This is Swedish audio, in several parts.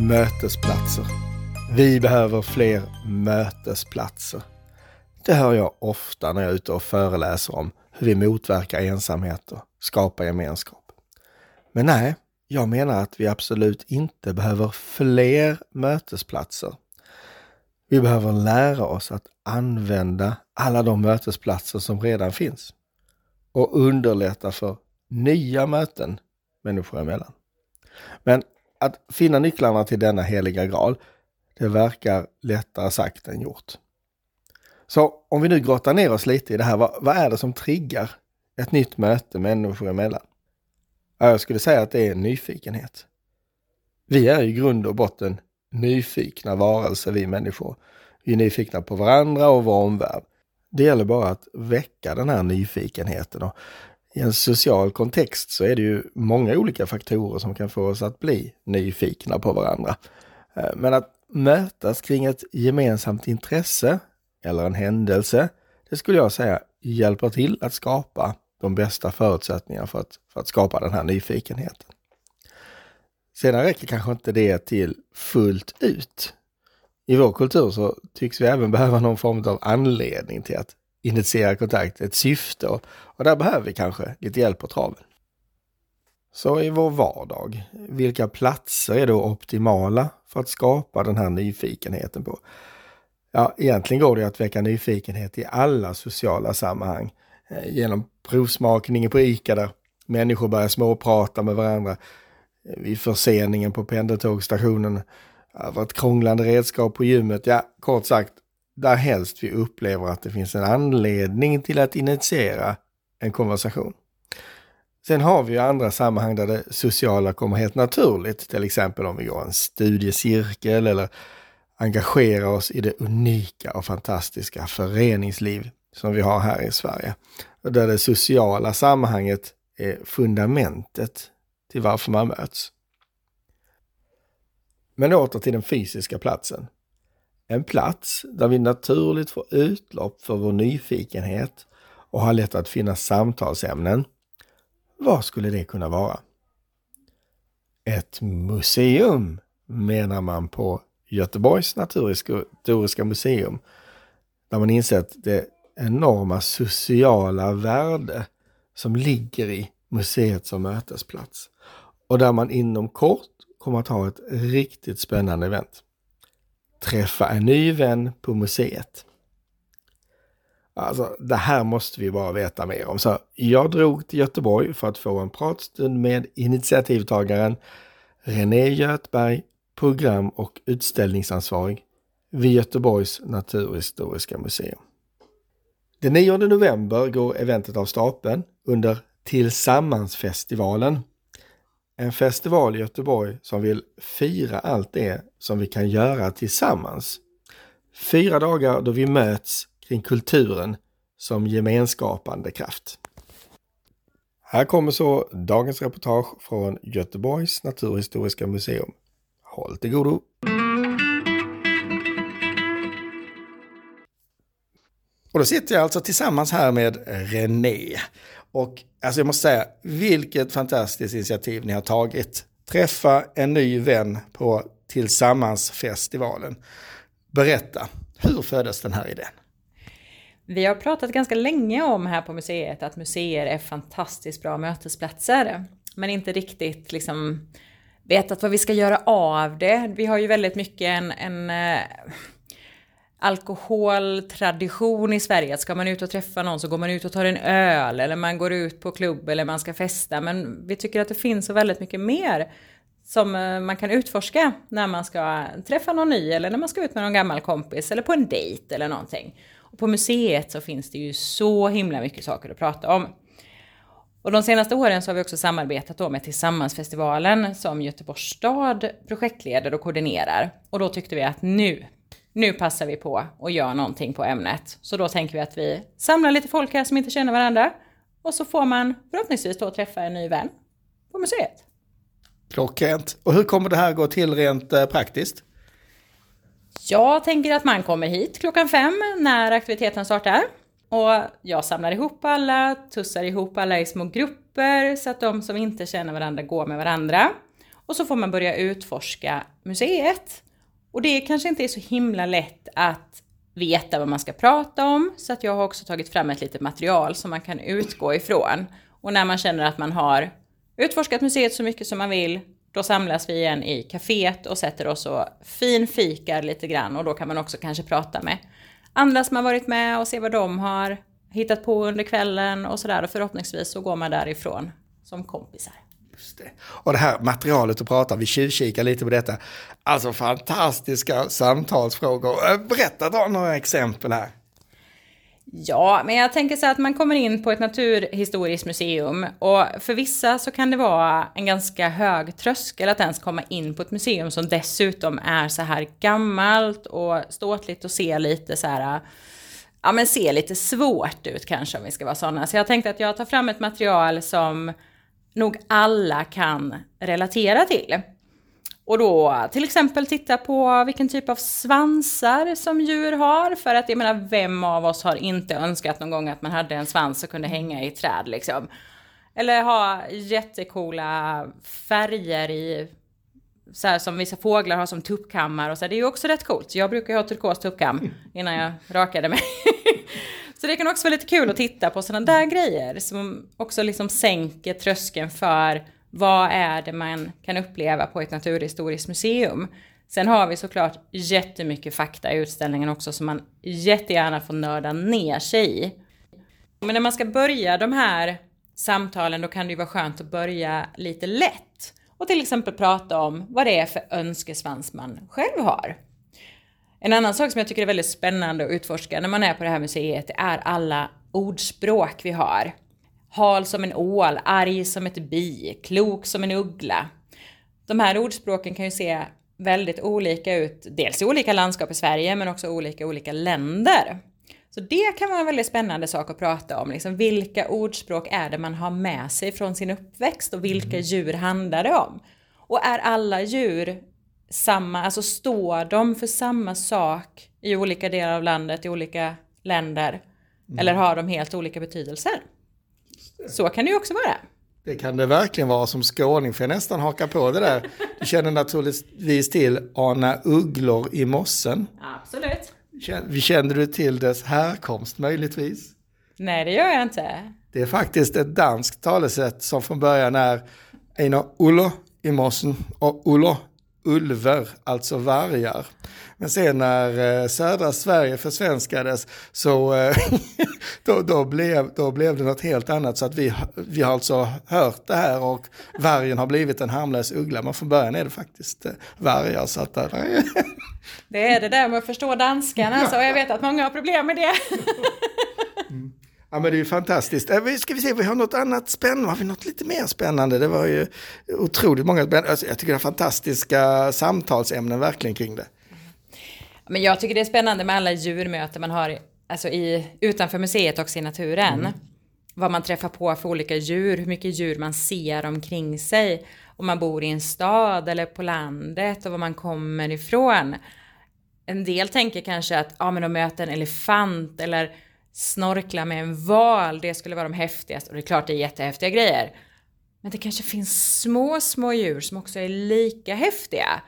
Mötesplatser. Vi behöver fler mötesplatser. Det hör jag ofta när jag är ute och föreläser om hur vi motverkar ensamhet och skapar gemenskap. Men nej, jag menar att vi absolut inte behöver fler mötesplatser. Vi behöver lära oss att använda alla de mötesplatser som redan finns och underlätta för nya möten människor emellan. Men att finna nycklarna till denna heliga graal, det verkar lättare sagt än gjort. Så om vi nu grottar ner oss lite i det här, vad, vad är det som triggar ett nytt möte människor emellan? Jag skulle säga att det är nyfikenhet. Vi är i grund och botten nyfikna varelser, vi människor. Vi är nyfikna på varandra och vår omvärld. Det gäller bara att väcka den här nyfikenheten. Och i en social kontext så är det ju många olika faktorer som kan få oss att bli nyfikna på varandra. Eh, men att mötas kring ett gemensamt intresse eller en händelse, det skulle jag säga hjälper till att skapa de bästa förutsättningarna för att, för att skapa den här nyfikenheten. Sedan räcker kanske inte det till fullt ut. I vår kultur så tycks vi även behöva någon form av anledning till att initiera kontakt, ett syfte och, och där behöver vi kanske lite hjälp på traven. Så i vår vardag, vilka platser är då optimala för att skapa den här nyfikenheten på? Ja, egentligen går det att väcka nyfikenhet i alla sociala sammanhang. Eh, genom provsmakningen på ICA där människor börjar småprata med varandra. Eh, vid förseningen på pendeltågsstationen. Över ett krånglande redskap på gymmet. Ja, kort sagt, där helst vi upplever att det finns en anledning till att initiera en konversation. Sen har vi ju andra sammanhang där det sociala kommer helt naturligt, till exempel om vi går en studiecirkel eller engagerar oss i det unika och fantastiska föreningsliv som vi har här i Sverige. Och där det sociala sammanhanget är fundamentet till varför man möts. Men åter till den fysiska platsen. En plats där vi naturligt får utlopp för vår nyfikenhet och har lätt att finna samtalsämnen. Vad skulle det kunna vara? Ett museum menar man på Göteborgs naturhistoriska museum. Där man insett det enorma sociala värde som ligger i museet som mötesplats. Och där man inom kort kommer att ha ett riktigt spännande event. Träffa en ny vän på museet. Alltså, det här måste vi bara veta mer om. Så jag drog till Göteborg för att få en pratstund med initiativtagaren René Götberg, program och utställningsansvarig vid Göteborgs naturhistoriska museum. Den 9 november går eventet av stapeln under Tillsammansfestivalen. En festival i Göteborg som vill fira allt det som vi kan göra tillsammans. Fyra dagar då vi möts kring kulturen som gemenskapande kraft. Här kommer så dagens reportage från Göteborgs naturhistoriska museum. Håll till godo! Och då sitter jag alltså tillsammans här med René. Och alltså jag måste säga, vilket fantastiskt initiativ ni har tagit. Träffa en ny vän på Tillsammansfestivalen. Berätta, hur föddes den här idén? Vi har pratat ganska länge om här på museet att museer är fantastiskt bra mötesplatser. Men inte riktigt liksom vetat vad vi ska göra av det. Vi har ju väldigt mycket en, en eh, alkoholtradition i Sverige. ska man ut och träffa någon så går man ut och tar en öl eller man går ut på klubb eller man ska festa. Men vi tycker att det finns så väldigt mycket mer som eh, man kan utforska när man ska träffa någon ny eller när man ska ut med någon gammal kompis eller på en dejt eller någonting. Och på museet så finns det ju så himla mycket saker att prata om. Och de senaste åren så har vi också samarbetat då med Tillsammansfestivalen som Göteborgs stad projektleder och koordinerar. Och då tyckte vi att nu nu passar vi på och gör någonting på ämnet. Så då tänker vi att vi samlar lite folk här som inte känner varandra. Och så får man förhoppningsvis då träffa en ny vän på museet. Klockrent. Och hur kommer det här gå till rent eh, praktiskt? Jag tänker att man kommer hit klockan fem när aktiviteten startar. Och jag samlar ihop alla, tussar ihop alla i små grupper så att de som inte känner varandra går med varandra. Och så får man börja utforska museet. Och det kanske inte är så himla lätt att veta vad man ska prata om. Så att jag har också tagit fram ett litet material som man kan utgå ifrån. Och när man känner att man har utforskat museet så mycket som man vill, då samlas vi igen i kaféet och sätter oss och finfikar lite grann. Och då kan man också kanske prata med andra som har varit med och se vad de har hittat på under kvällen och sådär. Och förhoppningsvis så går man därifrån som kompisar. Just det. Och det här materialet att prata, vi tjuvkikar lite på detta. Alltså fantastiska samtalsfrågor. Berätta då några exempel här. Ja, men jag tänker så att man kommer in på ett naturhistoriskt museum och för vissa så kan det vara en ganska hög tröskel att ens komma in på ett museum som dessutom är så här gammalt och ståtligt och ser lite så här ja men ser lite svårt ut kanske om vi ska vara sådana. Så jag tänkte att jag tar fram ett material som nog alla kan relatera till. Och då till exempel titta på vilken typ av svansar som djur har. För att jag menar, vem av oss har inte önskat någon gång att man hade en svans och kunde hänga i träd liksom. Eller ha jättekola färger i, så här som vissa fåglar har som tuppkammar och så. Det är ju också rätt coolt. Jag brukar ju ha turkos tuppkam innan jag rakade mig. så det kan också vara lite kul att titta på sådana där grejer som också liksom sänker tröskeln för vad är det man kan uppleva på ett naturhistoriskt museum? Sen har vi såklart jättemycket fakta i utställningen också som man jättegärna får nörda ner sig i. Men när man ska börja de här samtalen då kan det ju vara skönt att börja lite lätt och till exempel prata om vad det är för önskesvans man själv har. En annan sak som jag tycker är väldigt spännande att utforska när man är på det här museet är alla ordspråk vi har. Hal som en ål, arg som ett bi, klok som en uggla. De här ordspråken kan ju se väldigt olika ut, dels i olika landskap i Sverige men också olika olika länder. Så det kan vara en väldigt spännande sak att prata om. Liksom, vilka ordspråk är det man har med sig från sin uppväxt och vilka mm. djur handlar det om? Och är alla djur samma, alltså står de för samma sak i olika delar av landet, i olika länder? Mm. Eller har de helt olika betydelser? Så kan det ju också vara. Det kan det verkligen vara som skåning, för jag nästan hakar på det där. Du känner naturligtvis till Ana Ugglor i mossen. Absolut. Känner du till dess härkomst möjligtvis? Nej, det gör jag inte. Det är faktiskt ett danskt talesätt som från början är Einar Ulla i mossen och Ulla ulver, alltså vargar. Men sen när eh, södra Sverige försvenskades så eh, då, då, blev, då blev det något helt annat. Så att vi, vi har alltså hört det här och vargen har blivit en harmlös uggla. Men från början är det faktiskt eh, vargar. Så att där, det är det där med att förstå danskarna, så jag vet att många har problem med det. Ja men det är ju fantastiskt. Äh, ska vi se, vi har något annat spännande, har vi något lite mer spännande? Det var ju otroligt många spännande, alltså, jag tycker det är fantastiska samtalsämnen verkligen kring det. Men jag tycker det är spännande med alla djurmöten man har alltså i, utanför museet också i naturen. Mm. Vad man träffar på för olika djur, hur mycket djur man ser omkring sig. Om man bor i en stad eller på landet och var man kommer ifrån. En del tänker kanske att ja, men de möter en elefant eller snorkla med en val, det skulle vara de häftigaste. Och det är klart det är jättehäftiga grejer. Men det kanske finns små, små djur som också är lika häftiga.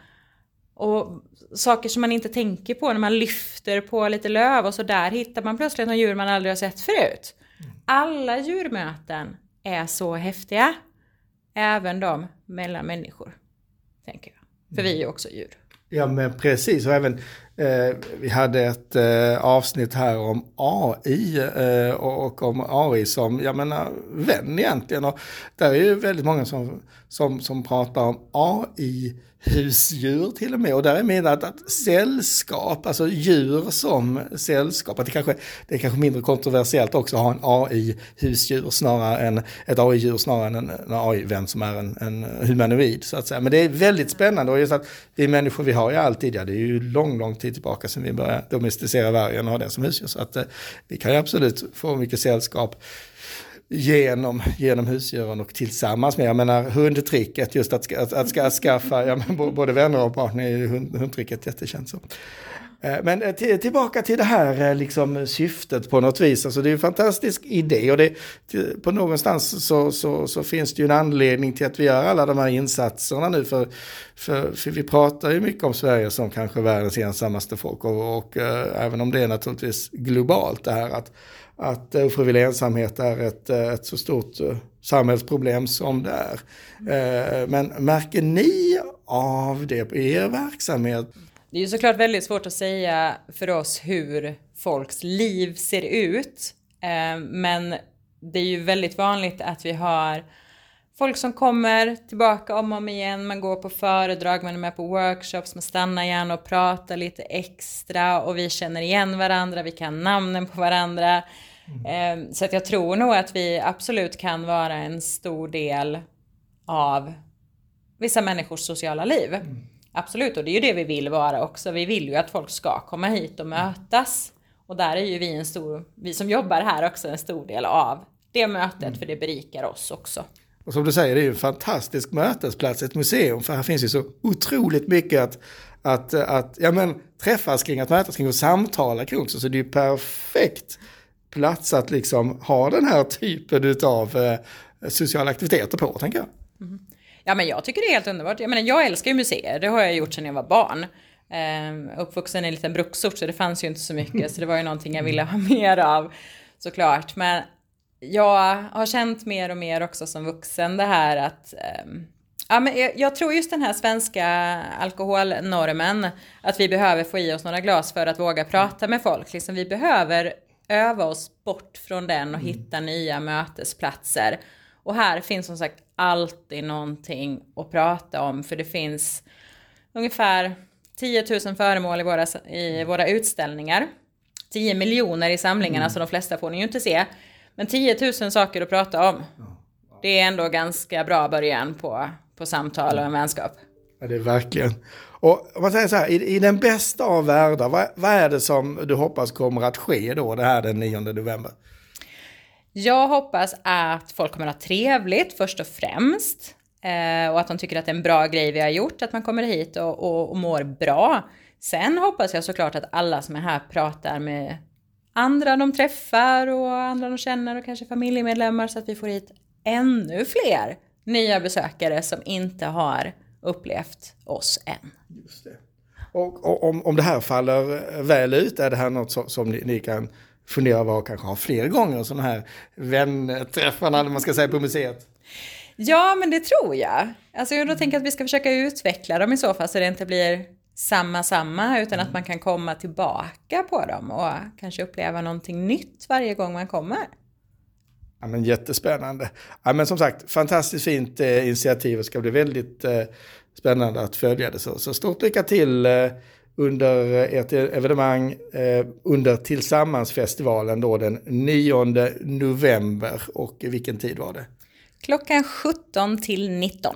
Och saker som man inte tänker på när man lyfter på lite löv och så där hittar man plötsligt några djur man aldrig har sett förut. Alla djurmöten är så häftiga. Även de mellan människor. Tänker jag. För vi är ju också djur. Ja men precis och även eh, vi hade ett eh, avsnitt här om AI eh, och, och, om AI som, jag menar, vän egentligen. Och där är ju väldigt många som, som, som pratar om AI husdjur till och med. Och där är menat att sällskap, alltså djur som sällskap, att det kanske det är kanske mindre kontroversiellt också att ha en AI-husdjur snarare än ett AI-djur snarare än en, en AI-vän som är en, en humanoid så att säga. Men det är väldigt spännande och just att vi människor vi har ju alltid, ja det är ju lång, lång tid tillbaka sedan vi började domesticera vargen och ha den som husdjur. Så att eh, vi kan ju absolut få mycket sällskap genom, genom husdjuren och tillsammans med, jag menar hundtricket, just att, att, att, att skaffa, ja, men både vänner och partner är hund, hundtricket jättekänt så. Eh, men eh, tillbaka till det här eh, liksom, syftet på något vis. Alltså, det är en fantastisk idé och det, på någonstans så, så, så, finns det ju en anledning till att vi gör alla de här insatserna nu. För, för, för vi pratar ju mycket om Sverige som kanske världens ensammaste folk och, och även om det är naturligtvis globalt det här att att ofrivillig ensamhet är ett, ett så stort samhällsproblem som det är. Men märker ni av det i er verksamhet? Det är ju såklart väldigt svårt att säga för oss hur folks liv ser ut. Eh, men det är ju väldigt vanligt att vi har folk som kommer tillbaka om och om igen. Man går på föredrag, man är med på workshops, man stannar gärna och pratar lite extra och vi känner igen varandra, vi kan namnen på varandra. Mm. Så att jag tror nog att vi absolut kan vara en stor del av vissa människors sociala liv. Mm. Absolut, och det är ju det vi vill vara också. Vi vill ju att folk ska komma hit och mötas. Och där är ju vi en stor, vi som jobbar här också en stor del av det mötet, mm. för det berikar oss också. Och som du säger, det är ju en fantastisk mötesplats, ett museum, för här finns ju så otroligt mycket att, att, att ja, men, träffas kring, att mötas kring och samtala kring också. Så det är ju perfekt plats att liksom ha den här typen av eh, sociala aktiviteter på, tänker jag. Mm. Ja, men jag tycker det är helt underbart. Jag, menar, jag älskar ju museer, det har jag gjort sedan jag var barn. Eh, uppvuxen i en liten bruksort så det fanns ju inte så mycket, så det var ju någonting jag ville ha mer av såklart. Men jag har känt mer och mer också som vuxen det här att eh, Ja, men jag, jag, tror just den här svenska alkoholnormen, att vi behöver få i oss några glas för att våga prata med folk. Liksom, vi behöver öva oss bort från den och mm. hitta nya mötesplatser. Och här finns som sagt alltid någonting att prata om för det finns ungefär 10 000 föremål i våra, i våra utställningar. 10 miljoner i samlingarna mm. så de flesta får ni ju inte se. Men 10 000 saker att prata om. Det är ändå ganska bra början på, på samtal och en vänskap. Ja, det är verkligen. Och om man säger så här, i, i den bästa av världar, vad, vad, är det som du hoppas kommer att ske då, det här den 9 november? Jag hoppas att folk kommer att ha trevligt först och främst. Eh, och att de tycker att det är en bra grej vi har gjort, att man kommer hit och, och, och mår bra. Sen hoppas jag såklart att alla som är här pratar med andra de träffar och andra de känner och kanske familjemedlemmar så att vi får hit ännu fler nya besökare som inte har upplevt oss än. Just det. Och, och om, om det här faller väl ut, är det här något som, som ni, ni, kan fundera över och kanske ha fler gånger sådana här vänträffarna, man ska säga, på museet? Ja, men det tror jag. Alltså jag då tänker att vi ska försöka utveckla dem i så fall så det inte blir samma samma utan att man kan komma tillbaka på dem och kanske uppleva någonting nytt varje gång man kommer. Ja, men jättespännande. Ja, men som sagt, fantastiskt fint eh, initiativ och ska bli väldigt eh, spännande att följa det. Så, så stort lycka till eh, under ert evenemang eh, under Tillsammansfestivalen då den 9 november. Och vilken tid var det? Klockan 17 till 19.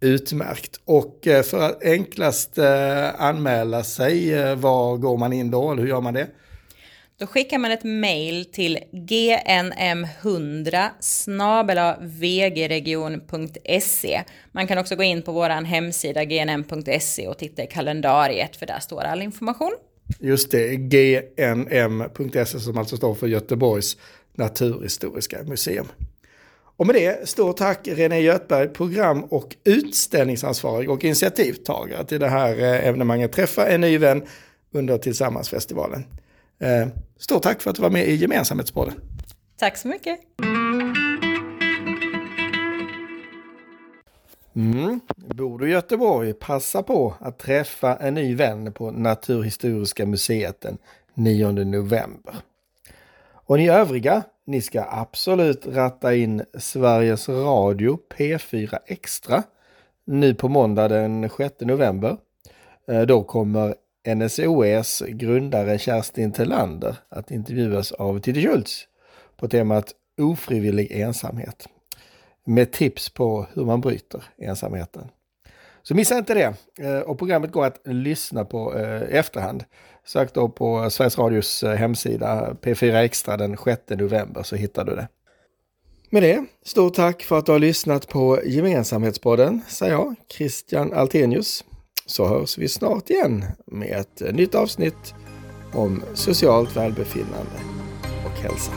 Utmärkt. Och eh, för att enklast eh, anmäla sig, var går man in då? Eller hur gör man det? Då skickar man ett mail till gnm100 vgregion.se. Man kan också gå in på vår hemsida gnm.se och titta i kalendariet för där står all information. Just det, gnm.se som alltså står för Göteborgs naturhistoriska museum. Och med det, stort tack René Göthberg, program och utställningsansvarig och initiativtagare till det här eh, evenemanget Träffa en ny vän under Tillsammansfestivalen. Eh, stort tack för att du var med i Gemensamhetspodden. Tack så mycket. Mm. Bor du i Göteborg, passa på att träffa en ny vän på Naturhistoriska museet den 9 november. Och ni övriga, ni ska absolut ratta in Sveriges Radio P4 Extra nu på måndag den 6 november. Eh, då kommer NSOS grundare Kerstin Telander att intervjuas av Titti Schultz på temat ofrivillig ensamhet med tips på hur man bryter ensamheten. Så missa inte det! Eh, och programmet går att lyssna på i efterhand. Sök då på Sveriges Radios eh, hemsida P4 Extra den 6 november så hittar du det. Med det, stort tack för att du har lyssnat på Gemensamhetspodden, säger jag, Christian Altenius så hörs vi snart igen med ett nytt avsnitt om socialt välbefinnande och hälsa.